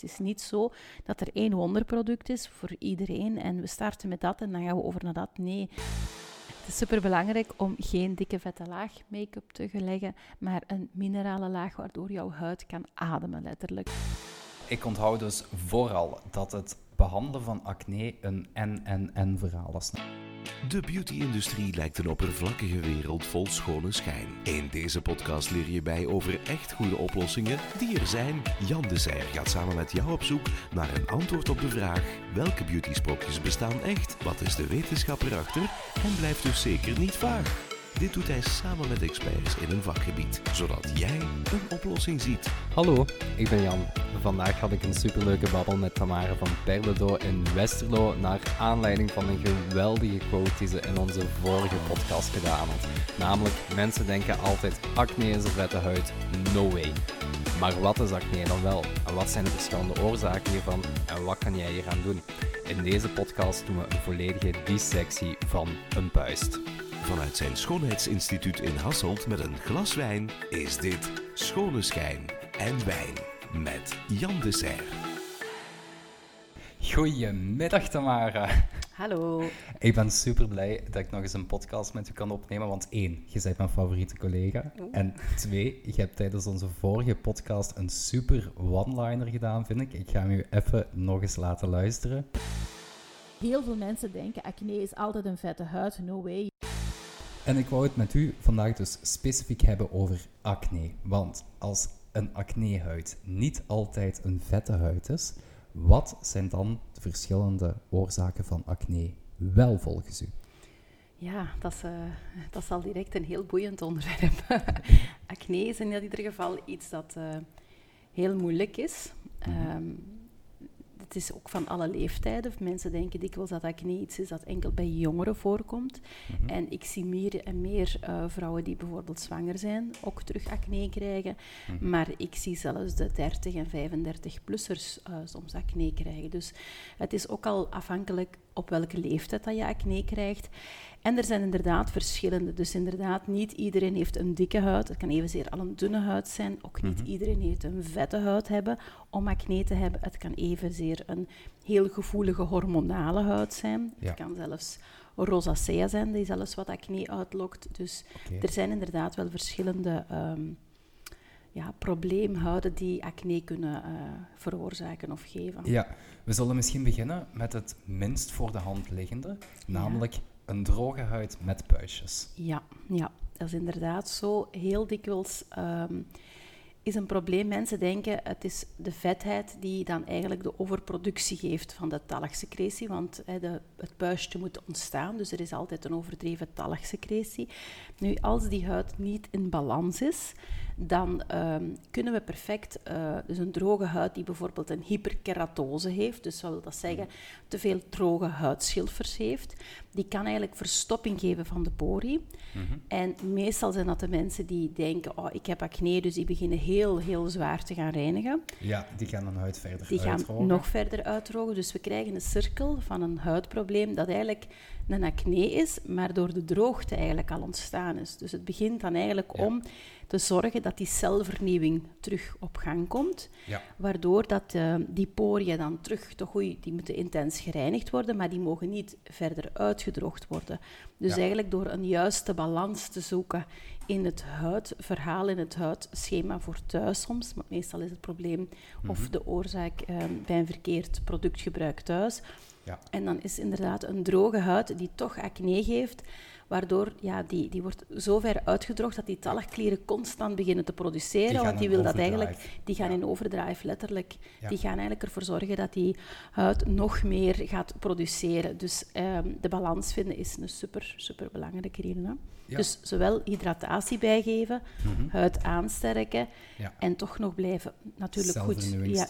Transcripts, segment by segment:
het is niet zo dat er één wonderproduct is voor iedereen en we starten met dat en dan gaan we over naar dat. Nee. Het is superbelangrijk om geen dikke vette laag make-up te leggen, maar een minerale laag waardoor jouw huid kan ademen, letterlijk. Ik onthoud dus vooral dat het behandelen van acne een en-en-en verhaal is. De beauty-industrie lijkt een oppervlakkige wereld vol schone schijn. In deze podcast leer je bij over echt goede oplossingen die er zijn. Jan de Serre gaat samen met jou op zoek naar een antwoord op de vraag: welke beauty-sprookjes bestaan echt? Wat is de wetenschap erachter? En blijft dus zeker niet vaag. Dit doet hij samen met experts in een vakgebied, zodat jij een oplossing ziet. Hallo, ik ben Jan. Vandaag had ik een superleuke babbel met Tamara van Perledo in Westerlo naar aanleiding van een geweldige quote die ze in onze vorige podcast gedaan had. Namelijk, mensen denken altijd acne is een vette huid, no way. Maar wat is acne dan wel? En wat zijn de verschillende oorzaken hiervan? En wat kan jij hier aan doen? In deze podcast doen we een volledige dissectie van een puist. Vanuit zijn schoonheidsinstituut in Hasselt met een glas wijn is dit Schone Schijn en Wijn met Jan de Serre. Goedemiddag Tamara. Hallo. Ik ben super blij dat ik nog eens een podcast met u kan opnemen. Want één, je bent mijn favoriete collega. En twee, je hebt tijdens onze vorige podcast een super one-liner gedaan, vind ik. Ik ga hem u even nog eens laten luisteren. Heel veel mensen denken acne is altijd een vette huid. No way. En ik wou het met u vandaag dus specifiek hebben over acne. Want als een acnehuid niet altijd een vette huid is, wat zijn dan de verschillende oorzaken van acne wel volgens u? Ja, dat is, uh, dat is al direct een heel boeiend onderwerp. acne is in ieder geval iets dat uh, heel moeilijk is. Um, het is ook van alle leeftijden. Mensen denken dikwijls dat acne iets is dat enkel bij jongeren voorkomt. Mm -hmm. En ik zie meer en meer uh, vrouwen die bijvoorbeeld zwanger zijn, ook terug acne krijgen. Mm -hmm. Maar ik zie zelfs de 30 en 35-plussers uh, soms acne krijgen. Dus het is ook al afhankelijk op welke leeftijd dat je acne krijgt. En er zijn inderdaad verschillende. Dus inderdaad, niet iedereen heeft een dikke huid. Het kan evenzeer al een dunne huid zijn. Ook niet mm -hmm. iedereen heeft een vette huid hebben om acne te hebben. Het kan evenzeer een heel gevoelige hormonale huid zijn. Ja. Het kan zelfs rosacea zijn, die zelfs wat acne uitlokt. Dus okay. er zijn inderdaad wel verschillende um, ja, probleemhuiden die acne kunnen uh, veroorzaken of geven. Ja, we zullen misschien beginnen met het minst voor de hand liggende, namelijk een droge huid met puistjes. Ja, ja, dat is inderdaad zo. Heel dikwijls um, is een probleem. Mensen denken het is de vetheid die dan eigenlijk de overproductie geeft van de talgsecretie, want de, het puistje moet ontstaan, dus er is altijd een overdreven talgsecretie. Nu, als die huid niet in balans is, dan um, kunnen we perfect, uh, dus een droge huid die bijvoorbeeld een hyperkeratose heeft, dus wat wil dat zeggen, te veel droge huidschilfers heeft, die kan eigenlijk verstopping geven van de pori. Mm -hmm. En meestal zijn dat de mensen die denken, oh, ik heb acne, dus die beginnen heel, heel zwaar te gaan reinigen. Ja, die gaan dan huid verder die uitdrogen. Die gaan nog verder uitdrogen, dus we krijgen een cirkel van een huidprobleem dat eigenlijk een acne is, maar door de droogte eigenlijk al ontstaan is. Dus het begint dan eigenlijk ja. om te zorgen dat die celvernieuwing terug op gang komt, ja. waardoor dat, uh, die poriën dan terug, toch goed, die moeten intens gereinigd worden, maar die mogen niet verder uitgedroogd worden. Dus ja. eigenlijk door een juiste balans te zoeken in het huidverhaal, in het huidschema voor thuis soms, maar meestal is het probleem mm -hmm. of de oorzaak uh, bij een verkeerd productgebruik thuis. Ja. En dan is inderdaad een droge huid die toch acne geeft, waardoor ja, die, die wordt zo ver uitgedroogd dat die talgklieren constant beginnen te produceren. Die want die wil dat eigenlijk, die gaan ja. in overdrive, letterlijk. Ja. Die gaan eigenlijk ervoor zorgen dat die huid nog meer gaat produceren. Dus um, de balans vinden is een super, super belangrijke reden. Hè? Ja. Dus zowel hydratatie bijgeven, mm -hmm. huid aansterken en toch nog blijven natuurlijk goed ja,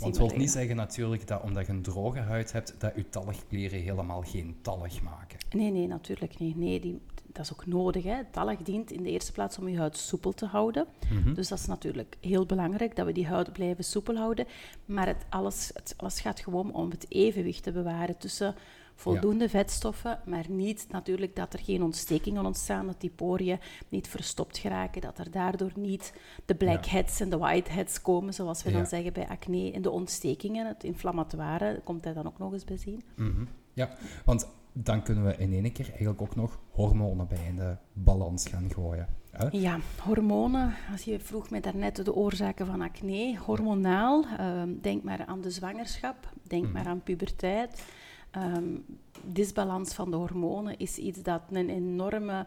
Want het wil niet zeggen natuurlijk dat omdat je een droge huid hebt, dat je talgklieren helemaal geen talg maken. Nee, nee, natuurlijk niet. Nee, die, dat is ook nodig. Hè. Talg dient in de eerste plaats om je huid soepel te houden. Mm -hmm. Dus dat is natuurlijk heel belangrijk, dat we die huid blijven soepel houden. Maar het alles, het alles gaat gewoon om het evenwicht te bewaren tussen voldoende vetstoffen, maar niet natuurlijk dat er geen ontstekingen ontstaan, dat die poriën niet verstopt geraken, dat er daardoor niet de blackheads en de whiteheads komen, zoals we Ja. dan zeggen bij acne, en de ontstekingen, het inflammatoire, komt daar dan ook nog eens bij zien. Mhm. Ja, want dan kunnen we in één keer eigenlijk ook nog hormonen bij in de balans gaan gooien. Hè? Ja, hormonen. Als je vroeg mij daarnet de oorzaken van acne. Hormonaal, ehm, denk maar aan de zwangerschap, denk Mhm. maar aan puberteit. Ehm, disbalans van de hormonen is iets dat een enorme,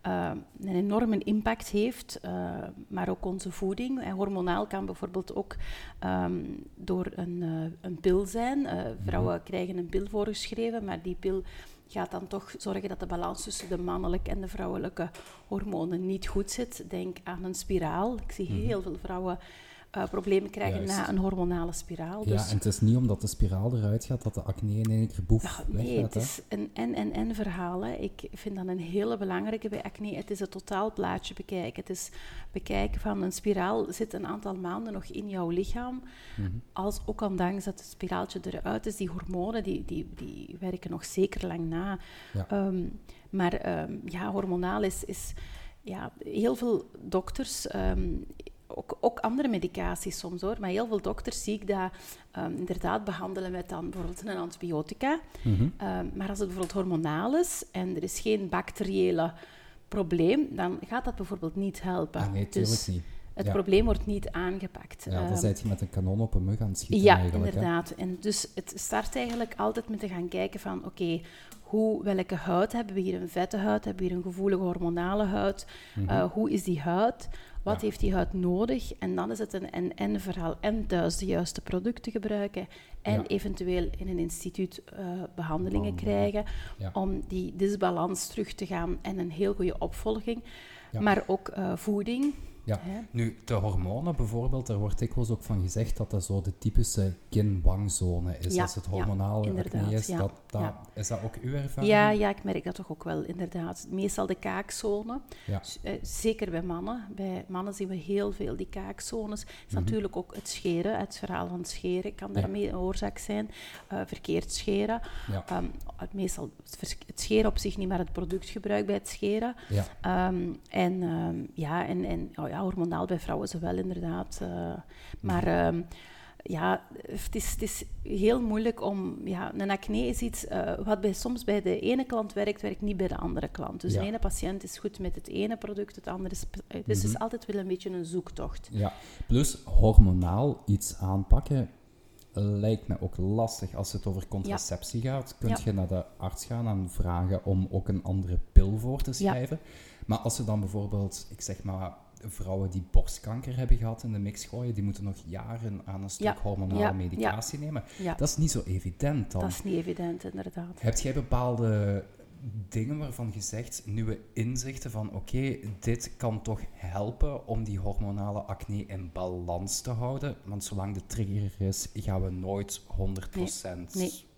eh, een enorme impact heeft, eh, maar ook onze voeding. En hormonaal kan bijvoorbeeld ook ehm, door een, eh, een pil zijn. Eh, vrouwen krijgen een pil voorgeschreven, maar die pil gaat dan toch zorgen dat de balans tussen de mannelijke en de vrouwelijke hormonen niet goed zit. Denk aan een spiraal. Ik zie heel veel vrouwen eh, problemen krijgen Juist. na een hormonale spiraal. Ja, Dus en het is niet omdat de spiraal eruit gaat dat de acne in één keer boef ja, nee, weggaat. het hè? is een en-en-en verhaal. Hè. Ik vind dat een hele belangrijke bij acne. Het is het totaalplaatje bekijken. Het is bekijken van een spiraal zit een aantal maanden nog in jouw lichaam. Mhm. Als ook ondanks dat het spiraaltje eruit is, die hormonen die, die, die werken nog zeker lang na. Ja. Ehm, maar ehm, ja, hormonaal is, is ja, heel veel dokters, ehm, ook, ook andere medicaties soms hoor, maar heel veel dokters zie ik dat ehm, inderdaad behandelen met dan bijvoorbeeld een antibiotica. Mhm. Ehm, maar als het bijvoorbeeld hormonaal is en er is geen bacteriële probleem, dan gaat dat bijvoorbeeld niet helpen. Ah, nee, dus niet. het Ja. probleem wordt niet aangepakt. Ja, dan Ehm, zit je met een kanon op een mug aan het schieten ja, hè. inderdaad. En dus het start eigenlijk altijd met te gaan kijken van, oké, hoe welke huid hebben we hier? Een vette huid, hebben we hier een gevoelige hormonale huid? Eh, hoe is die huid? Wat. Ja. heeft die huid nodig? En dan is het een en-en verhaal. En thuis de juiste producten gebruiken. En Ja. eventueel in een instituut eh, behandelingen krijgen. Ja. Om die disbalans terug te gaan. En een heel goede opvolging. Maar ook eh, voeding. Ja. Hè? Nu, de hormonen bijvoorbeeld, daar wordt dikwijls ook van gezegd dat dat zo de typische kin-wangzone is. Ja, Als het ja, hormonale acne is, ja, dat, dat, ja. is dat ook uw ervaring? Ja, ja, ik merk dat toch ook wel, inderdaad. Meestal de kaakzone. Ja. Eh, zeker bij mannen. Bij mannen zien we heel veel die kaakzones. Het is Mhm. natuurlijk ook het scheren, het verhaal van het scheren kan Ja. daarmee een oorzaak zijn. Eh, verkeerd scheren. Ja. Ehm, het, meestal het, scheren op zich niet, maar het productgebruik bij het scheren. Ja. Ehm, en ehm, ja, en, en oh ja, hormonaal bij vrouwen ze wel inderdaad. eh, maar ehm, ja, het is, het is heel moeilijk om... Ja, een acne is iets eh, wat bij, soms bij de ene klant werkt, werkt niet bij de andere klant. Dus Ja. de ene patiënt is goed met het ene product, het andere is... Dus het is Mhm. altijd wel een beetje een zoektocht. Ja, plus hormonaal iets aanpakken lijkt me ook lastig. Als het over contraceptie gaat, kun Ja. je naar de arts gaan en vragen om ook een andere pil voor te schrijven. Maar als ze dan bijvoorbeeld, ik zeg maar, vrouwen die borstkanker hebben gehad in de mix gooien, die moeten nog jaren aan een stuk Ja, hormonale ja, medicatie nemen. Ja, Dat is niet zo evident dan. dat is niet evident, inderdaad. Heb jij bepaalde dingen waarvan je zegt, nieuwe inzichten van oké, dit kan toch helpen om die hormonale acne in balans te houden? Want zolang de trigger er is, gaan we nooit 100%. Nee.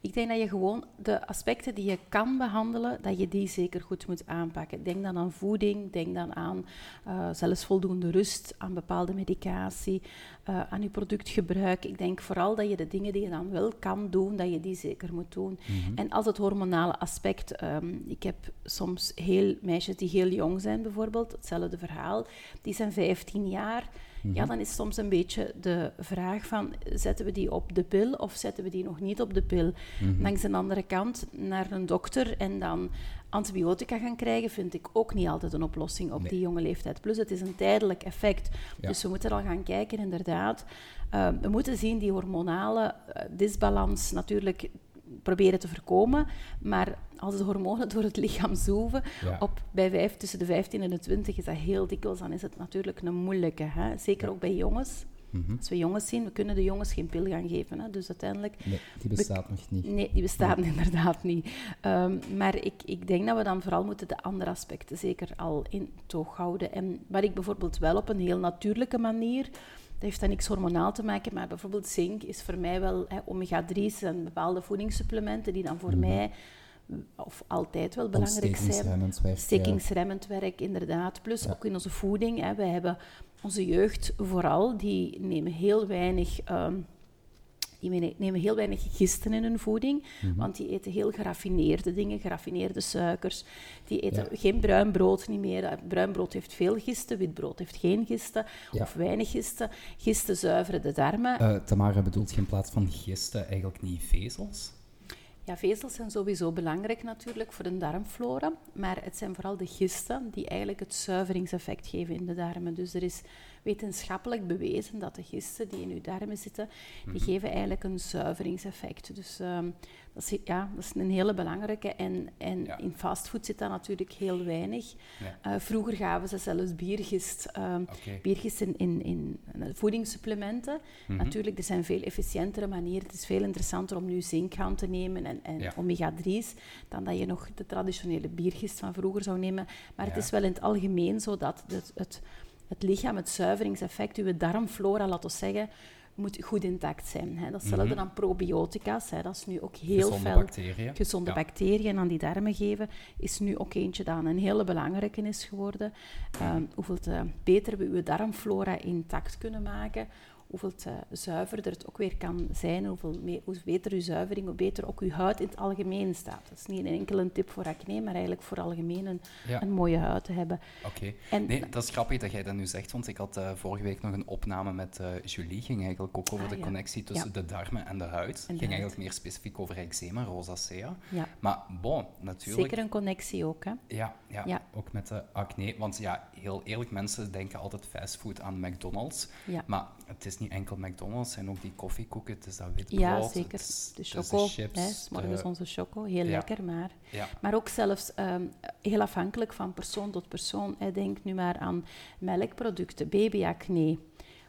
Ik denk dat je gewoon de aspecten die je kan behandelen, dat je die zeker goed moet aanpakken. Denk dan aan voeding, denk dan aan eh, zelfs voldoende rust, aan bepaalde medicatie, eh, aan je productgebruik. Ik denk vooral dat je de dingen die je dan wel kan doen, dat je die zeker moet doen. Mhm. En als het hormonale aspect, ehm, ik heb soms heel meisjes die heel jong zijn bijvoorbeeld, hetzelfde verhaal, die zijn 15 jaar. Mhm. Ja, dan is soms een beetje de vraag van, zetten we die op de pil of zetten we die nog niet op de pil? Mhm. Langs de andere kant naar een dokter en dan antibiotica gaan krijgen, vind ik ook niet altijd een oplossing op Nee. die jonge leeftijd. Plus, het is een tijdelijk effect. Ja. Dus we moeten al gaan kijken, inderdaad. Uh, we moeten zien die hormonale uh, disbalans natuurlijk proberen te voorkomen. Maar als de hormonen door het lichaam zoeven, Ja. op, bij vijf, tussen de 15 en de 20 is dat heel dikwijls, dan is het natuurlijk een moeilijke. Hè? Zeker Ja. ook bij jongens. Mhm. Als we jongens zien, we kunnen de jongens geen pil gaan geven. Hè? Dus uiteindelijk Nee, die bestaat nog niet. Nee, die bestaan inderdaad niet. Um, maar ik, ik denk dat we dan vooral moeten de andere aspecten zeker al in toog houden. En wat ik bijvoorbeeld wel op een heel natuurlijke manier, heeft dan niks hormonaal te maken, maar bijvoorbeeld zink is voor mij wel, hè, omega-3's en bepaalde voedingssupplementen die dan voor Mhm. mij, of altijd wel belangrijk zijn. Ontstekingsremmend werk, ja. Stekingsremmend werk, inderdaad. Plus Ja. ook in onze voeding. Hè. Wij hebben onze jeugd vooral, die nemen heel weinig... ehm, Die nemen heel weinig gisten in hun voeding, Mhm. want die eten heel geraffineerde dingen, geraffineerde suikers. Die eten geen bruin brood niet meer. Eh, Bruin brood heeft veel gisten, wit brood heeft geen gisten Ja. of weinig gisten. Gisten zuiveren de darmen. Eh, Tamara bedoelt je in plaats van gisten eigenlijk niet vezels? Ja, vezels zijn sowieso belangrijk natuurlijk voor de darmflora, maar het zijn vooral de gisten die eigenlijk het zuiveringseffect geven in de darmen. Dus er is wetenschappelijk bewezen dat de gisten die in uw darmen zitten, Mhm. die geven eigenlijk een zuiveringseffect. Dus ehm, dat, is, ja, dat is een hele belangrijke. En, en Ja. in fastfood zit dat natuurlijk heel weinig. Ja. Eh, vroeger gaven ze zelfs biergist, ehm, biergist in, in, in voedingssupplementen. Mhm. Natuurlijk, er zijn veel efficiëntere manieren. Het is veel interessanter om nu zink aan te nemen en, en Ja. omega-3's dan dat je nog de traditionele biergist van vroeger zou nemen. Maar het is wel in het algemeen zo dat het, het, het lichaam, het zuiveringseffect, uw darmflora, laten we zeggen, moet goed intact zijn. Hè. Datzelfde Mhm. dan probiotica's. Hè. Dat is nu ook heel Gezonde veel bacteriën. gezonde Ja. bacteriën aan die darmen geven, is nu ook eentje dat een hele belangrijke is geworden. Ehm, hoeveel te beter we uw darmflora intact kunnen maken, hoeveel te zuiverder het ook weer kan zijn, hoeveel mee, hoe beter uw zuivering, hoe beter ook uw huid in het algemeen staat. Dat is niet een tip voor acne, maar eigenlijk voor algemeen een, Ja. een mooie huid te hebben. Oké. Nee, dat is grappig dat jij dat nu zegt, want ik had eh, vorige week nog een opname met eh, Julie. ging eigenlijk ook over Ah, de ja. connectie tussen Ja. de darmen en de huid. de ging huid. eigenlijk meer specifiek over eczema, rosacea. ja, Maar bon, natuurlijk. zeker een connectie ook. Hè. Ja, ja, ook met de acne. Want ja, heel eerlijk, mensen denken altijd fastfood aan McDonald's. Ja. Maar het is niet enkel McDonald's, het zijn ook die koffiekoeken, het is dat witbrood. Ja, het zeker. is- De choco, chips, hè, 's morgens de- onze choco, heel Ja. lekker, maar... Ja, Maar ook zelfs ehm, heel afhankelijk van persoon tot persoon. Hè. Denk nu maar aan melkproducten, babyacne.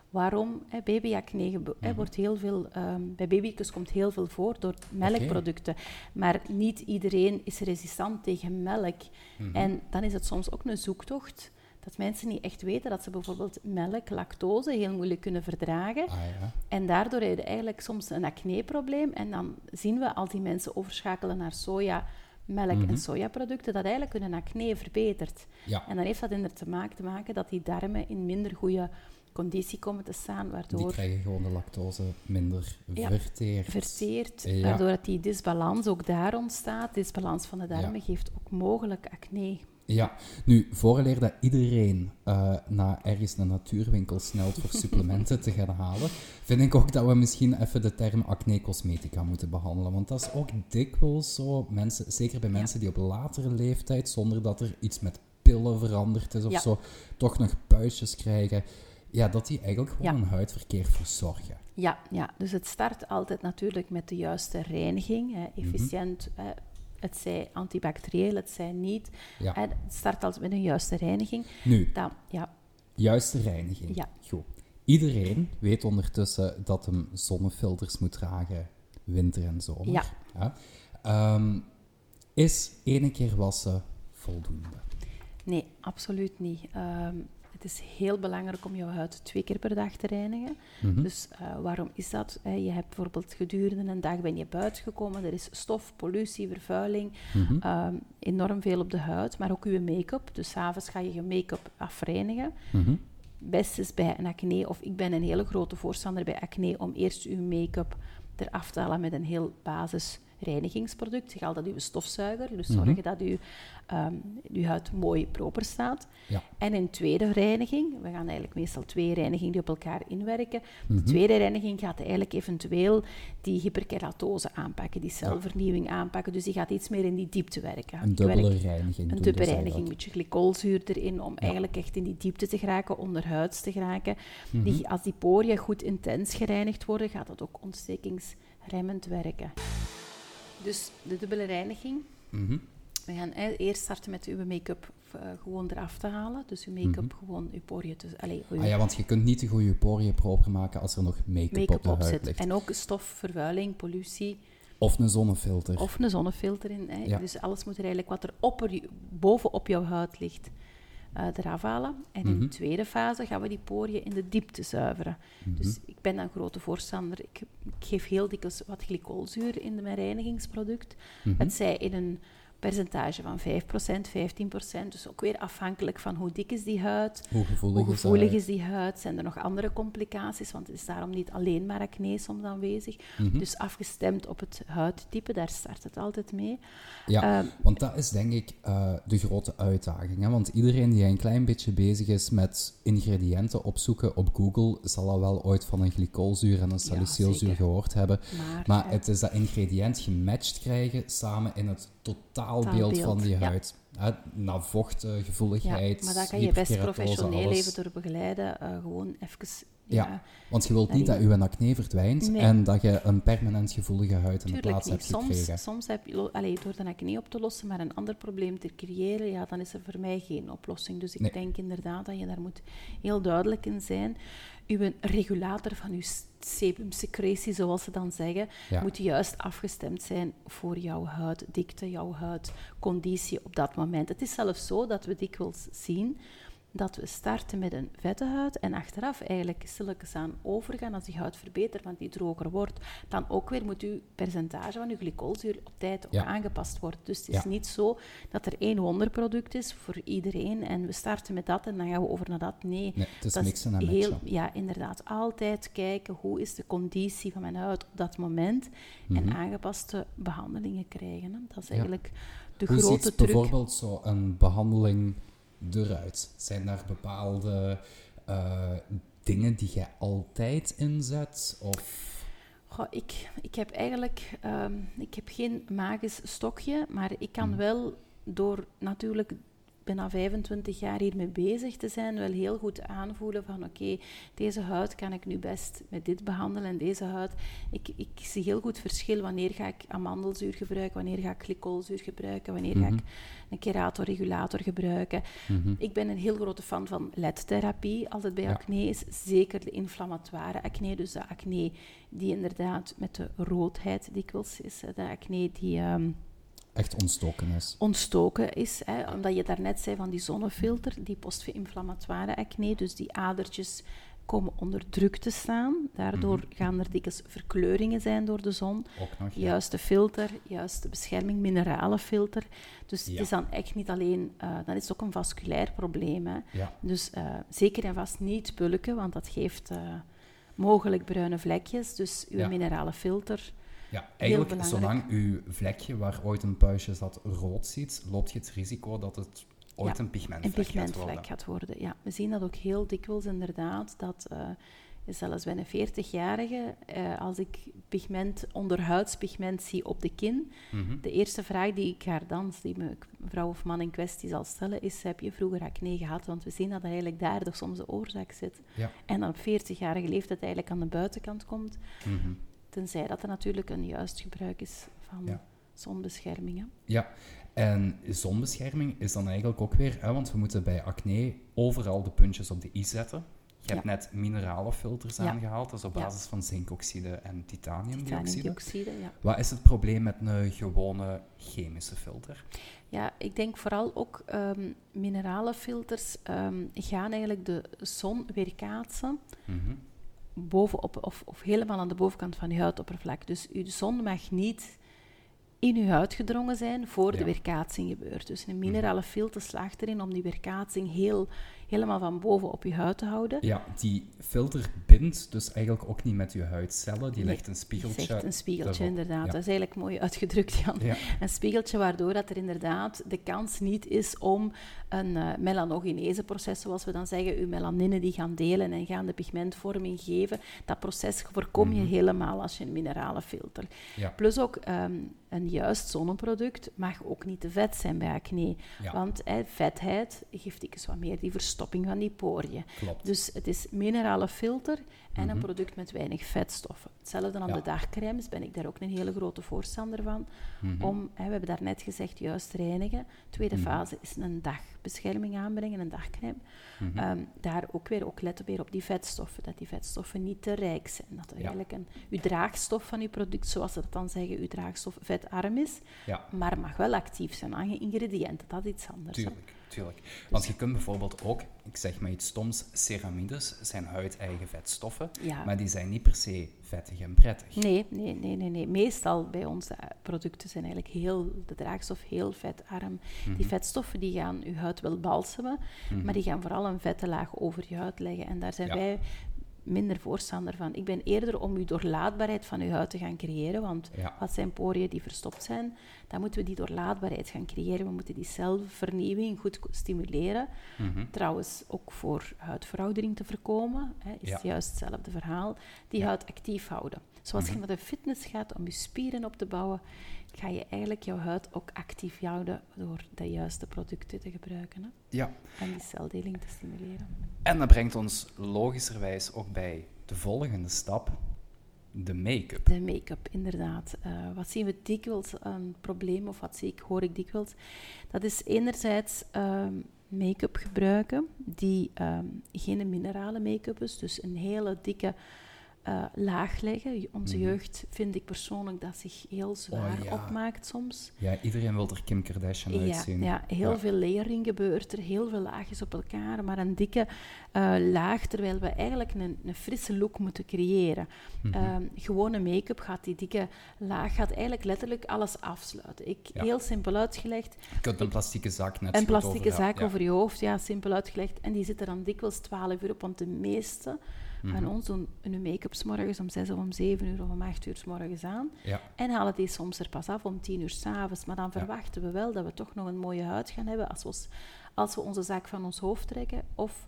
Waarom? Hè, babyacne Mhm. wordt heel veel, ehm, bij baby's komt heel veel voor door melkproducten. Maar niet iedereen is resistant tegen melk. Mhm. En dan is het soms ook een zoektocht dat mensen niet echt weten dat ze bijvoorbeeld melk, lactose heel moeilijk kunnen verdragen. Ah, ja. En daardoor heb je eigenlijk soms een acneprobleem. En dan zien we als die mensen overschakelen naar soja, melk Mhm. en sojaproducten, dat eigenlijk hun acne verbetert. ja. En dan heeft dat inderdaad te maken, te maken dat die darmen in minder goede conditie komen te staan, Die waardoor krijgen gewoon de lactose minder Ja, verteerd. verteert, Ja. waardoor dat die disbalans ook daar ontstaat. Disbalans van de darmen Ja. geeft ook mogelijk acne. Ja, nu, vooraleer dat iedereen eh, naar ergens een natuurwinkel snelt voor supplementen te gaan halen, vind ik ook dat we misschien even de term acne-cosmetica moeten behandelen. Want dat is ook dikwijls zo, mensen, zeker bij mensen die op latere leeftijd, zonder dat er iets met pillen veranderd is of Ja. zo, toch nog puistjes krijgen, ja, dat die eigenlijk gewoon Ja. een huidverkeer verzorgen. Ja, ja, dus het start altijd natuurlijk met de juiste reiniging, hè, efficiënt. Hè, het zij antibacterieel, het zij niet. Ja. Hè, het start altijd met een juiste reiniging. Nu, Dan, ja, Juiste reiniging. Ja. Goed. Iedereen weet ondertussen dat hem zonnefilters moet dragen, winter en zomer. Ja. Ehm, is ene keer wassen voldoende? nee, absoluut niet. Ehm, het is heel belangrijk om jouw huid twee keer per dag te reinigen. Mhm. Dus eh, waarom is dat? Eh, je hebt bijvoorbeeld gedurende een dag ben je buiten gekomen, er is stof, pollutie, vervuiling, Mhm. ehm, enorm veel op de huid, maar ook je make-up. Dus s'avonds ga je je make-up afreinigen. Mhm. best is bij een acne, of ik ben een hele grote voorstander bij acne, om eerst uw make-up eraf te halen met een heel basis reinigingsproduct. Zeg altijd uw stofzuiger, dus Mhm. zorgen dat uw, ehm, uw huid mooi proper staat. Ja. En een tweede reiniging, we gaan eigenlijk meestal twee reinigingen die op elkaar inwerken. Mhm. De tweede reiniging gaat eigenlijk eventueel die hyperkeratose aanpakken, die celvernieuwing aanpakken. Dus die gaat iets meer in die diepte werken. Een werk- dubbele reiniging. een dubbele dus reiniging, een beetje glycolzuur erin, om eigenlijk echt in die diepte te geraken, onderhuids te geraken. Mhm. Die, als die poriën goed intens gereinigd worden, gaat dat ook ontstekingsremmend werken. Dus de dubbele reiniging. Mhm. We gaan eerst starten met uw make-up eh, gewoon eraf te halen. Dus uw make-up gewoon uw poriën te... Allee, uw Mhm. Ah ja, want je kunt niet de goede poriën proper maken als er nog make-up, op make-up de huid opzet. ligt. En ook stof, vervuiling, pollutie. Of een zonnefilter. Of een zonnefilter in. Hè. Ja. Dus alles moet er eigenlijk wat er op bovenop jouw huid ligt, eh, eraf halen. En in Mhm. de tweede fase gaan we die poriën in de diepte zuiveren. Mhm. Dus ik ben een grote voorstander. Ik, ik geef heel dikwijls wat glycolzuur in mijn reinigingsproduct. Mhm. Het zij in een percentage van 5%, 15%. Dus ook weer afhankelijk van hoe dik is die huid, Hoe gevoelig, hoe is gevoelig dat? is die huid, zijn er nog andere complicaties, want het is daarom niet alleen maar acne soms aanwezig. Mhm. Dus afgestemd op het huidtype, daar start het altijd mee. Ja, Ehm, want dat is denk ik eh, de grote uitdaging. Hè? Want iedereen die een klein beetje bezig is met ingrediënten opzoeken op Google, zal al wel ooit van een glycolzuur en een salicylzuur gehoord hebben. maar Maar eh, het is dat ingrediënt gematcht krijgen samen in het totaalbeeld van die ja. huid. Hè? Na vocht, gevoeligheid, ja, maar daar kan je best professioneel alles. even door begeleiden. eh, gewoon even... Ja, ja Want je wilt niet dat je acne verdwijnt Nee. en dat je een permanent gevoelige huid in de plaats niet. hebt Soms, gekregen. soms heb je, allee, door de acne op te lossen, maar een ander probleem te creëren, ja, dan is er voor mij geen oplossing. Dus ik Nee. denk inderdaad dat je daar moet heel duidelijk in zijn. Uw regulator van uw sebumsecretie, zoals ze dan zeggen, Ja. moet juist afgestemd zijn voor jouw huiddikte, jouw huidconditie op dat moment. Het is zelfs zo dat we dikwijls zien dat we starten met een vette huid en achteraf eigenlijk stilletjes aan overgaan als die huid verbetert, want die droger wordt, dan ook weer moet uw percentage van uw glycolzuur op tijd Ja. aangepast worden. Dus het is Ja. niet zo dat er één wonderproduct is voor iedereen en we starten met dat en dan gaan we over naar dat. Nee, Nee, het is dat mixen en heel, matchen. Ja, inderdaad. Altijd kijken hoe is de conditie van mijn huid op dat moment en Mhm. aangepaste behandelingen krijgen. Hè. Dat is Ja. eigenlijk de Hoe grote ziet truc. bijvoorbeeld zo'n behandeling eruit? Zijn daar bepaalde eh, dingen die jij altijd inzet? Of... Goh, ik, ik heb eigenlijk ehm, ik heb geen magisch stokje, maar ik kan Mhm. wel door natuurlijk bijna 25 jaar hiermee bezig te zijn, wel heel goed aanvoelen van oké, deze huid kan ik nu best met dit behandelen en deze huid. Ik, ik zie heel goed verschil wanneer ga ik amandelzuur gebruiken, wanneer ga ik glycolzuur gebruiken, wanneer ga Mhm. ik een keratorregulator gebruiken. Mhm. Ik ben een heel grote fan van LED-therapie. Het bij Ja. acne is, zeker de inflammatoire acne. Dus de acne die inderdaad met de roodheid dikwijls is. De acne die ehm, Echt ontstoken is. ontstoken is. Hè, omdat je daarnet zei van die zonnefilter, die post-inflammatoire acne. Dus die adertjes komen onder druk te staan. Daardoor Mhm. gaan er dikwijls verkleuringen zijn door de zon. Ook nog. ja. Juiste filter, juiste bescherming, mineralenfilter. Dus Ja. het is dan echt niet alleen, eh, dan is het ook een vasculair probleem. Hè. Ja. Dus eh, zeker en vast niet pulken, want dat geeft eh, mogelijk bruine vlekjes. Dus uw mineralenfilter. Ja, eigenlijk, zolang uw vlekje waar ooit een puistje zat rood ziet, loopt je het risico dat het ooit Ja, een pigmentvlek een gaat pigmentvlek worden. gaat worden. Ja, we zien dat ook heel dikwijls inderdaad, dat eh, zelfs bij een 40-jarige, eh, als ik pigment, onderhuidspigment zie op de kin, Mhm. de eerste vraag die ik haar dan, die me- mevrouw of man in kwestie zal stellen, is, heb je vroeger acne gehad? Want we zien dat eigenlijk daar toch soms de oorzaak zit. Ja. En dan op 40-jarige leeftijd eigenlijk aan de buitenkant komt, Mhm. Tenzij dat er natuurlijk een juist gebruik is van Ja. zonbescherming. hè. Ja, en zonbescherming is dan eigenlijk ook weer, hè, want we moeten bij acne overal de puntjes op de i zetten. Je hebt Ja. net mineralenfilters Ja. aangehaald, dat is op basis van zinkoxide en titaniumdioxide. Titaniumdioxide, ja. Wat is het probleem met een gewone chemische filter? Ja, ik denk vooral ook ehm mineralenfilters ehm, gaan eigenlijk de zon weerkaatsen Mhm. Bovenop of, of helemaal aan de bovenkant van je huidoppervlak. Dus uw zon mag niet in uw huid gedrongen zijn voor Ja. de weerkaatsing gebeurt. Dus een minerale filter slaagt erin om die weerkaatsing heel, helemaal van boven op je huid te houden. Ja, die filter bindt dus eigenlijk ook niet met je huidcellen. Die Nee, legt een spiegeltje. Zegt een spiegeltje, inderdaad. Ja. Dat is eigenlijk mooi uitgedrukt, Jan. Ja. Een spiegeltje waardoor dat er inderdaad de kans niet is om een melanogenese proces, zoals we dan zeggen, uw melanine die gaan delen en gaan de pigmentvorming geven. Dat proces voorkom je Mhm. helemaal als je een mineralenfilter. Ja. Plus ook ehm, een juist zonneproduct mag ook niet te vet zijn bij acne. Want eh, vetheid geeft dikwijls wat meer die verstopping van die poriën. Klopt. Dus het is minerale filter en Mhm. een product met weinig vetstoffen. Hetzelfde aan Ja. de dagcremes, ben ik daar ook een hele grote voorstander van. Mhm. Om, hè, we hebben daarnet gezegd, juist reinigen. Tweede Mhm. fase is een dagbescherming aanbrengen, een dagcreme. Mhm. Ehm, daar ook weer ook letten weer op die vetstoffen, dat die vetstoffen niet te rijk zijn. Dat Ja. eigenlijk een, uw draagstof van uw product, zoals ze dat dan zeggen, uw draagstof vetarm is, ja, maar mag wel actief zijn aan je ingrediënten. Dat is iets anders. tuurlijk. Tuurlijk. Want je kunt bijvoorbeeld ook, ik zeg maar iets stoms, ceramides zijn huideigen vetstoffen, Ja. maar die zijn niet per se vettig en prettig. Nee, nee, nee, nee, nee. Meestal bij onze producten zijn eigenlijk heel, de draagstof heel vetarm. Die vetstoffen die gaan je huid wel balsemen, maar die gaan vooral een vette laag over je huid leggen. En daar zijn Ja. wij minder voorstander van. Ik ben eerder om uw doorlaatbaarheid van uw huid te gaan creëren, want Ja. wat zijn poriën die verstopt zijn, dan moeten we die doorlaatbaarheid gaan creëren. We moeten die celvernieuwing goed stimuleren. Mhm. Trouwens, ook voor huidveroudering te voorkomen, hè, is Ja. het juist hetzelfde verhaal. Die Ja. huid actief houden. Zoals Mhm. je naar de fitness gaat om je spieren op te bouwen, ga je eigenlijk jouw huid ook actief houden door de juiste producten te gebruiken hè, Ja, en die celdeling te stimuleren. En dat brengt ons logischerwijs ook bij de volgende stap, de make-up. De make-up, inderdaad. Eh, wat zien we dikwijls een probleem, of wat zie ik, hoor ik dikwijls? Dat is enerzijds ehm, make-up gebruiken die ehm, geen minerale make-up is, dus een hele dikke eh, laag leggen. Onze Mhm. jeugd vind ik persoonlijk dat zich heel zwaar ja. opmaakt soms. Ja, iedereen wil er Kim Kardashian Ja, uitzien. ja, heel Ja. veel layering gebeurt er, heel veel laagjes op elkaar, maar een dikke eh, laag, terwijl we eigenlijk een, een frisse look moeten creëren. Mhm. Ehm, gewone make-up gaat die dikke laag gaat eigenlijk letterlijk alles afsluiten. Ik. Heel simpel uitgelegd, Je kunt een plastieke zak net een plastieke over- ja, zaak ja. over je hoofd, ja, simpel uitgelegd. En die zitten dan dikwijls 12 uur op, want de meeste Van ons doen hun make-up 's morgens om 6 of om 7 uur of om 8 uur 's morgens aan. Ja. En halen die soms er pas af om 10 uur s'avonds. Maar dan Ja. verwachten we wel dat we toch nog een mooie huid gaan hebben als we, ons- als we onze zaak van ons hoofd trekken of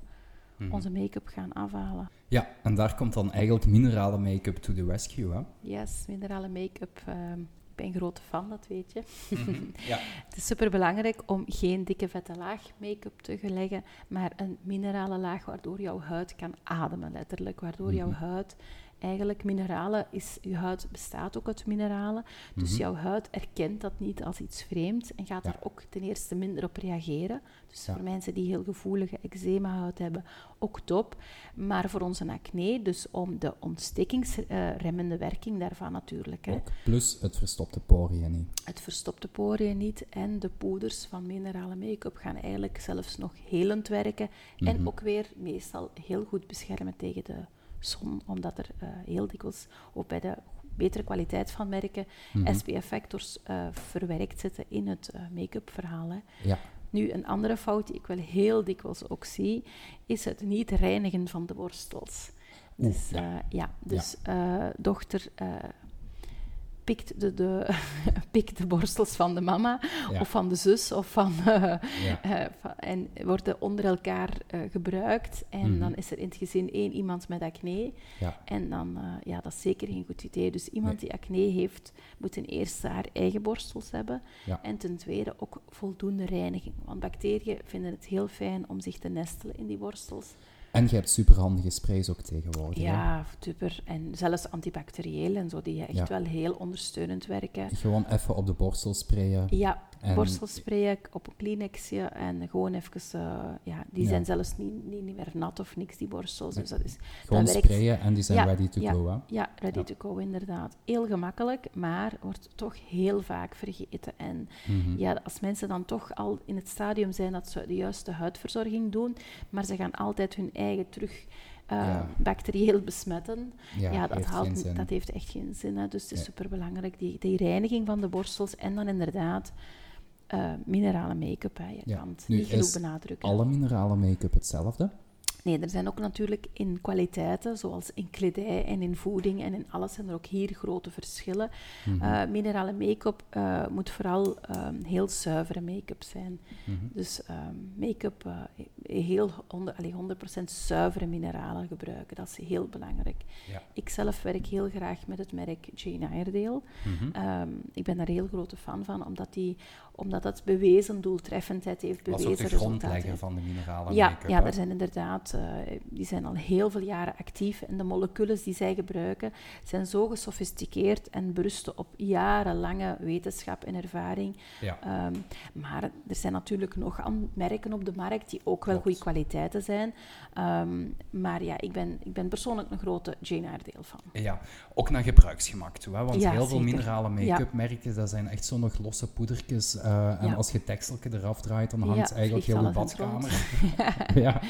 Mhm. onze make-up gaan afhalen. Ja, en daar komt dan eigenlijk minerale make-up to the rescue, hè? Yes, minerale make-up. ehm, ben een grote fan, dat weet je. Mhm. Ja. Het is superbelangrijk om geen dikke vette laag make-up te leggen, maar een minerale laag waardoor jouw huid kan ademen, letterlijk. Waardoor jouw Mhm. huid eigenlijk mineralen is, je huid bestaat ook uit mineralen, dus Mhm. jouw huid erkent dat niet als iets vreemds en gaat Ja. er ook ten eerste minder op reageren. Dus Ja. voor mensen die heel gevoelige eczema-huid hebben, ook top. Maar voor onze acne, dus om de ontstekingsremmende werking daarvan natuurlijk. Hè. Ook. Plus het verstopte poriën niet. Het verstopte poriën niet en de poeders van minerale make-up gaan eigenlijk zelfs nog helend werken en Mhm. ook weer meestal heel goed beschermen tegen de zon, omdat er eh, heel dikwijls, ook bij de betere kwaliteit van merken, Mhm. SPF-factors eh, verwerkt zitten in het eh, make-up verhaal. Hè. Ja. Nu, een andere fout die ik wel heel dikwijls ook zie, is het niet reinigen van de borstels. Dus, ja. dus dochter pikt, de, de, pikt de borstels van de mama Ja. of van de zus of van, eh, Ja. eh, van- en worden onder elkaar eh, gebruikt. En Mhm. dan is er in het gezin één iemand met acne. Ja. En dan, ja, dat is zeker geen goed idee. Dus iemand Nee. die acne heeft, moet ten eerste haar eigen borstels hebben. En ten tweede ook voldoende reiniging. Want bacteriën vinden het heel fijn om zich te nestelen in die borstels. En je hebt superhandige sprays ook tegenwoordig. hè? Ja, super. En zelfs antibacterieel en zo, die echt Ja. wel heel ondersteunend werken. Gewoon even op de borstel sprayen. Ja, En- borstelspray op een Kleenexje en gewoon even... eh, ja, die Ja. zijn zelfs niet, niet, niet meer nat of niks, die borstels. Dus dat is Gewoon dat werkt. sprayen en die zijn Ja, ready to ja. go. Hè? Ja, ready to go, inderdaad. Heel gemakkelijk, maar wordt toch heel vaak vergeten. En Mhm. ja, als mensen dan toch al in het stadium zijn dat ze de juiste huidverzorging doen, maar ze gaan altijd hun eigen terug eh, Ja. bacterieel besmetten, ja, dat, heeft haalt, dat heeft echt geen zin. Hè. Dus het is superbelangrijk, die, die reiniging van de borstels en dan inderdaad eh, minerale make-up. Hè. Je Ja. kan het Nu, niet genoeg is benadrukken. Alle minerale make-up hetzelfde? Nee, er zijn ook natuurlijk in kwaliteiten, zoals in kledij en in voeding en in alles, zijn er ook hier grote verschillen. Eh, minerale make-up eh, moet vooral ehm, heel zuivere make-up zijn. Mhm. Dus ehm, make-up heel allee, 100% zuivere mineralen gebruiken, dat is heel belangrijk. Ja. Ik zelf werk heel graag met het merk Jane Iredale. Mhm. Ehm, ik ben daar heel grote fan van, omdat, die, omdat dat bewezen doeltreffendheid heeft, bewezen ook de grondlegger van de minerale Ja, make-up. ja, er zijn inderdaad, eh, die zijn al heel veel jaren actief en de moleculen die zij gebruiken zijn zo gesofisticeerd en berusten op jarenlange wetenschap en ervaring. Ja. Ehm, maar er zijn natuurlijk nog merken op de markt die ook wel Klopt. goede kwaliteiten zijn. Ehm, maar ja, ik ben, ik ben persoonlijk een grote Jane Iredale van. Ja, ook naar gebruiksgemak toe. Hè? Want Ja, heel veel zeker. minerale make-up merken, dat zijn echt zo nog losse poedertjes. eh, Uh, en Ja. als je het dekseltje eraf draait, dan hangt Ja, eigenlijk heel het badkamer. ja.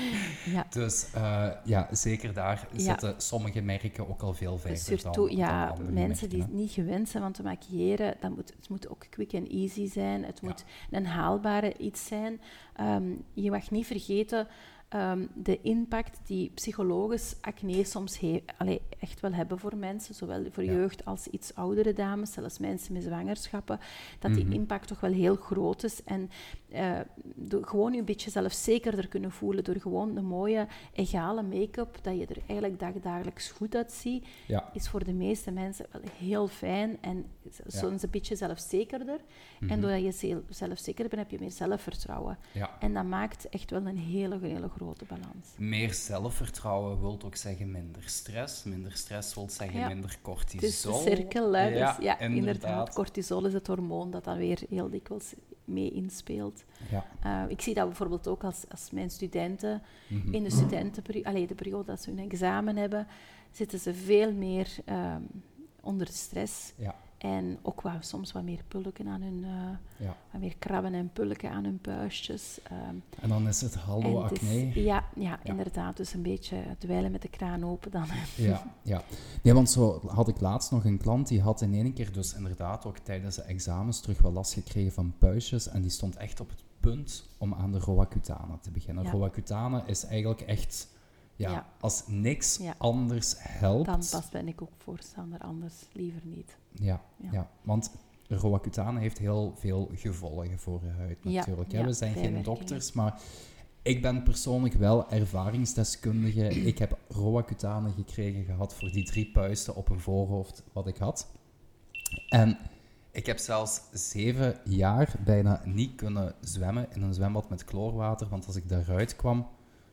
Ja. Dus eh, ja, zeker daar zitten sommige merken ook al veel verder Surtout, dan ja, mensen die het niet gewend zijn van te maquilleren, dat moet, het moet ook quick en easy zijn. Het moet een haalbare iets zijn. Ehm, je mag niet vergeten ehm, de impact die psychologisch acne soms he- allee, echt wel hebben voor mensen, zowel voor Ja. jeugd als iets oudere dames, zelfs mensen met zwangerschappen, dat die Mhm. impact toch wel heel groot is. En eh, gewoon je een beetje zelfzekerder kunnen voelen door gewoon een mooie, egale make-up, dat je er eigenlijk dagdagelijks goed uitziet, Ja. is voor de meeste mensen wel heel fijn en Ja. soms een beetje zelfzekerder. Mhm. En doordat je zel- zelfzekerder bent, heb je meer zelfvertrouwen. Ja. En dat maakt echt wel een hele, hele grote balans. Meer zelfvertrouwen wil ook zeggen minder stress. Minder stress wil zeggen Ja. minder cortisol. is de cirkel, hè. Dus ja, inderdaad. inderdaad. Cortisol is het hormoon dat dan weer heel dikwijls mee inspeelt. Ja. Eh, ik zie dat bijvoorbeeld ook als, als mijn studenten Mhm. in de studentenperiode, allee, de periode dat ze hun examen hebben, zitten ze veel meer ehm, onder de stress. Ja. En ook wat, soms wat meer pulken aan hun, eh, Ja. wat meer krabben en pulken aan hun puistjes. ehm. En dan is het hallo is- acne. ja, ja, inderdaad. Dus een beetje dweilen met de kraan open dan. Ja, ja. Nee, want zo had ik laatst nog een klant die had in één keer dus inderdaad ook tijdens de examens terug wel last gekregen van puistjes en die stond echt op het punt om aan de Roaccutane te beginnen. Ja. Roaccutane is eigenlijk echt, ja, Ja. als niks Ja. anders helpt. Dan pas ben ik ook voorstander, anders liever niet. Ja, Ja. want Roaccutane heeft heel veel gevolgen voor je huid natuurlijk. We zijn geen dokters, maar ik ben persoonlijk wel ervaringsdeskundige. Ik heb Roaccutane gekregen gehad voor die drie puisten op een voorhoofd wat ik had. En ik heb zelfs zeven jaar bijna niet kunnen zwemmen in een zwembad met chloorwater, want als ik daaruit kwam,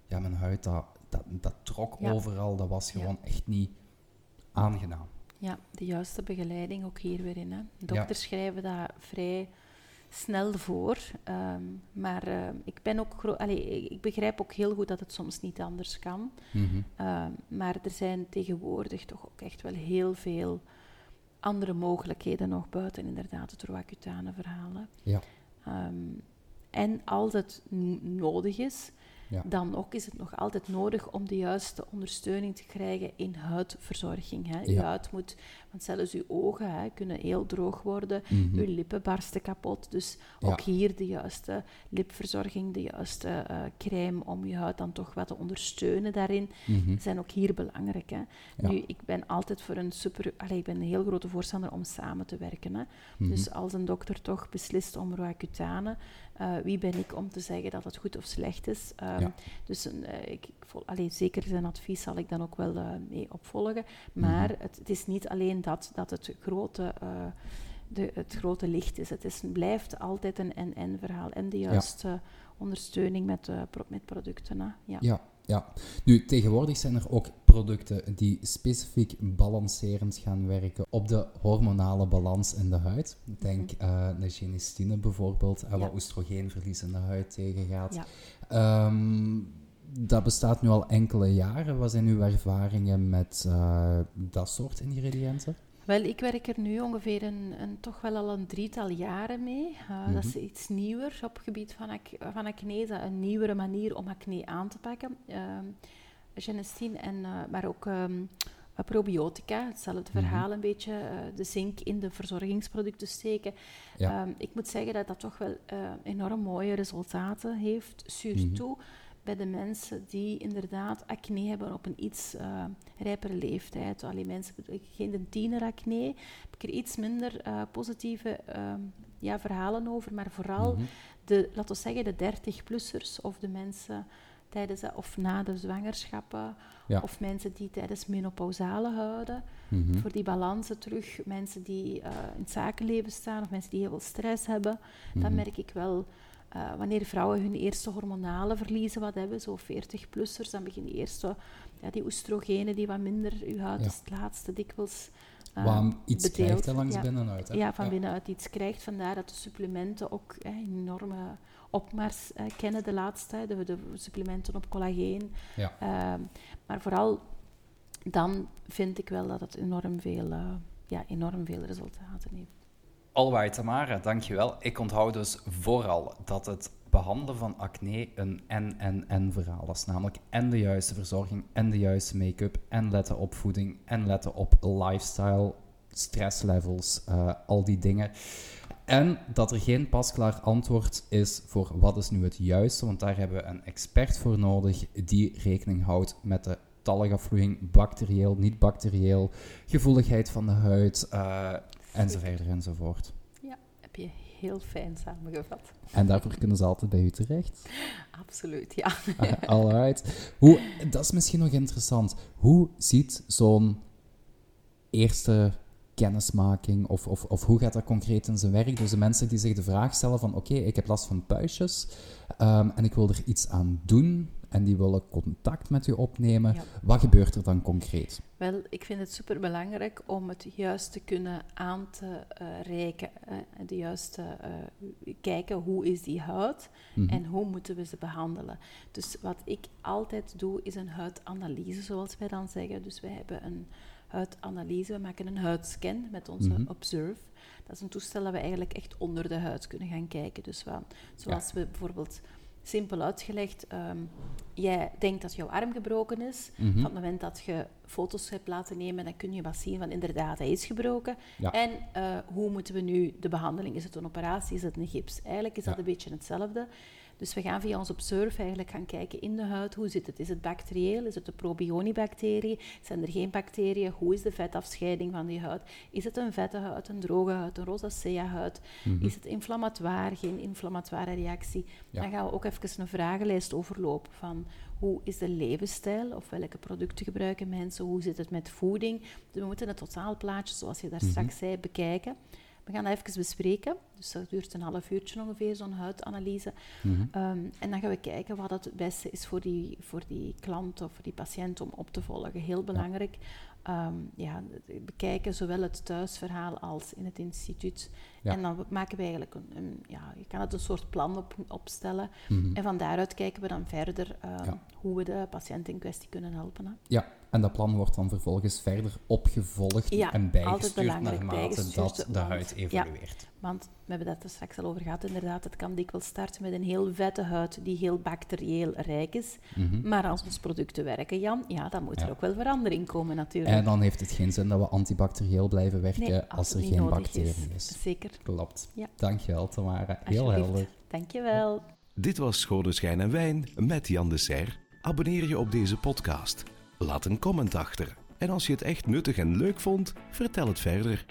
ja, mijn huid, dat, dat, dat trok Ja. overal. Dat was Ja. gewoon echt niet aangenaam. Ja, de juiste begeleiding ook hier weer in. Hè. Dokters schrijven dat vrij snel voor. ehm, maar ehm, ik, ben ook allee, ik begrijp ook heel goed dat het soms niet anders kan. Mhm. Ehm, maar er zijn tegenwoordig toch ook echt wel heel veel andere mogelijkheden nog buiten inderdaad het Roaccutane verhaal. hè. Ja. En als het nodig is, Ja. dan ook is het nog altijd nodig om de juiste ondersteuning te krijgen in huidverzorging. Hè. Je Ja. huid moet, want zelfs uw ogen hè, kunnen heel droog worden, Mhm. uw lippen barsten kapot. Dus Ja. ook hier de juiste lipverzorging, de juiste eh, crème om je huid dan toch wat te ondersteunen daarin, Mhm. zijn ook hier belangrijk. Hè. Ja. Nu, ik ben altijd voor een super... Allee, ik ben een heel grote voorstander om samen te werken. Hè. Mhm. Dus als een dokter toch beslist om Roaccutane, eh, wie ben ik om te zeggen dat het goed of slecht is? Ehm, Ja. Dus een, eh, ik, ik vol, allee, zeker zijn advies zal ik dan ook wel mee opvolgen. Maar het, het is niet alleen dat, dat het grote... eh, de, het grote licht is. Het is, blijft altijd een en-en verhaal. En de juiste ondersteuning met, eh, pro- met producten. Hè. Ja. Ja, ja. Nu, tegenwoordig zijn er ook producten die specifiek balancerend gaan werken op de hormonale balans in de huid. Denk eh naar genistine bijvoorbeeld, en wat Ja. oestrogeenverlies in de huid tegengaat. Ja. Ehm, dat bestaat nu al enkele jaren. Wat zijn uw ervaringen met eh, dat soort ingrediënten? Wel, ik werk er nu ongeveer een, een, toch wel al een drietal jaren mee. Uh, Dat is iets nieuwer op het gebied van, ac van acne. Dat een nieuwere manier om acne aan te pakken. Uh, Genestine, en, uh, maar ook um, probiotica. Hetzelfde Mhm. verhaal, een beetje de zink in de verzorgingsproducten steken. Ja. Um, ik moet zeggen dat dat toch wel enorm mooie resultaten heeft. Surtout Mhm. Bij de mensen die inderdaad acne hebben op een iets uh, rijpere leeftijd. Alleen mensen, geen tieneracne, heb ik er iets minder uh, positieve uh, ja, verhalen over, maar vooral Mhm. de, laten we zeggen, de 30-plussers of de mensen tijdens de, of na de zwangerschappen, Ja. of mensen die tijdens menopausale houden, Mhm. voor die balansen terug, mensen die uh, in het zakenleven staan of mensen die heel veel stress hebben, dan Mhm. merk ik wel uh, wanneer vrouwen hun eerste hormonale verliezen wat hebben, zo 40-plussers, dan beginnen die eerste, ja, die oestrogenen die wat minder, uw huid Ja. is het laatste dikwijls uh, Wat iets bedeeld. krijgt hè, langs ja. binnenuit. Hè? Ja, van binnenuit iets krijgt. Vandaar dat de supplementen ook hè, enorme opmars uh, kennen de laatste, de, de, supplementen op collageen. Ja. Uh, maar vooral dan vind ik wel dat het enorm veel, uh, ja, enorm veel resultaten heeft. Alright, Tamara, dankjewel. Ik onthoud dus vooral dat het behandelen van acne een en-en-en verhaal is. Namelijk en de juiste verzorging en de juiste make-up en letten op voeding en letten op lifestyle, stresslevels, uh, al die dingen. En dat er geen pasklaar antwoord is voor wat is nu het juiste, want daar hebben we een expert voor nodig die rekening houdt met de talgafvloeiing, bacterieel, niet bacterieel, gevoeligheid van de huid, uh, enzovoort enzovoort. Ja, heb je heel fijn samengevat. En daarvoor kunnen ze altijd bij u terecht? Absoluut, ja. Uh, alright. Hoe, dat is misschien nog interessant. Hoe ziet zo'n eerste kennismaking of, of, of hoe gaat dat concreet in zijn werk? Dus de mensen die zich de vraag stellen van oké, ik heb last van puistjes um, en ik wil er iets aan doen en die willen contact met u opnemen. Wat gebeurt er dan concreet? Wel, ik vind het superbelangrijk om het juist te kunnen aan te uh, reiken. Uh, de juiste uh, kijken hoe is die huid mm-hmm. en hoe moeten we ze behandelen. Dus wat ik altijd doe is een huidanalyse, zoals wij dan zeggen. Dus wij hebben een huidanalyse. We maken een huidscan met onze mm-hmm. Observe. Dat is een toestel dat we eigenlijk echt onder de huid kunnen gaan kijken. Dus wat, zoals we bijvoorbeeld simpel uitgelegd, um, jij denkt dat jouw arm gebroken is. Mm Van het moment dat je foto's hebt laten nemen, dan kun je wat zien van inderdaad, hij is gebroken. Ja. En uh, hoe moeten we nu de behandeling? Is het een operatie? Is het een gips? Eigenlijk is dat een beetje hetzelfde. Dus we gaan via ons Observe eigenlijk gaan kijken in de huid, hoe zit het? Is het bacterieel? Is het de probionibacterie? Zijn er geen bacteriën? Hoe is de vetafscheiding van die huid? Is het een vette huid, een droge huid, een rosacea huid? Mm Is het inflammatoire, geen inflammatoire reactie? Dan gaan we ook even een vragenlijst overlopen van hoe is de levensstijl of welke producten gebruiken mensen? Hoe zit het met voeding? Dus we moeten het totaalplaatje, zoals je daar mm straks zei, bekijken. We gaan dat even bespreken. Dus dat duurt een half uurtje ongeveer, zo'n huidanalyse. Mhm. Ehm, en dan gaan we kijken wat het beste is voor die, voor die klant of voor die patiënt om op te volgen. Heel belangrijk. Ja. Um, ja, bekijken zowel het thuisverhaal als in het instituut. En dan maken we eigenlijk een, ja, je kan het een soort plan op, opstellen. Mhm. En van daaruit kijken we dan verder uh, hoe we de patiënt in kwestie kunnen helpen. Hè. Ja, en dat plan wordt dan vervolgens verder opgevolgd en bijgestuurd naarmate dat de huid evolueert. Ja, want we hebben dat er straks al over gehad, inderdaad. Het kan dikwijls starten met een heel vette huid die heel bacterieel rijk is. Mhm. Maar als onze producten werken, Jan, ja, dan moet er ook wel verandering komen natuurlijk. En dan heeft het geen zin dat we antibacterieel blijven werken als er geen bacterie is. is. Zeker. Klopt. Ja. Dankjewel, Tamara. Heel helder. Dankjewel. Dit was Schone Schijn en Wijn met Jan de Serre. Abonneer je op deze podcast. Laat een comment achter. En als je het echt nuttig en leuk vond, vertel het verder.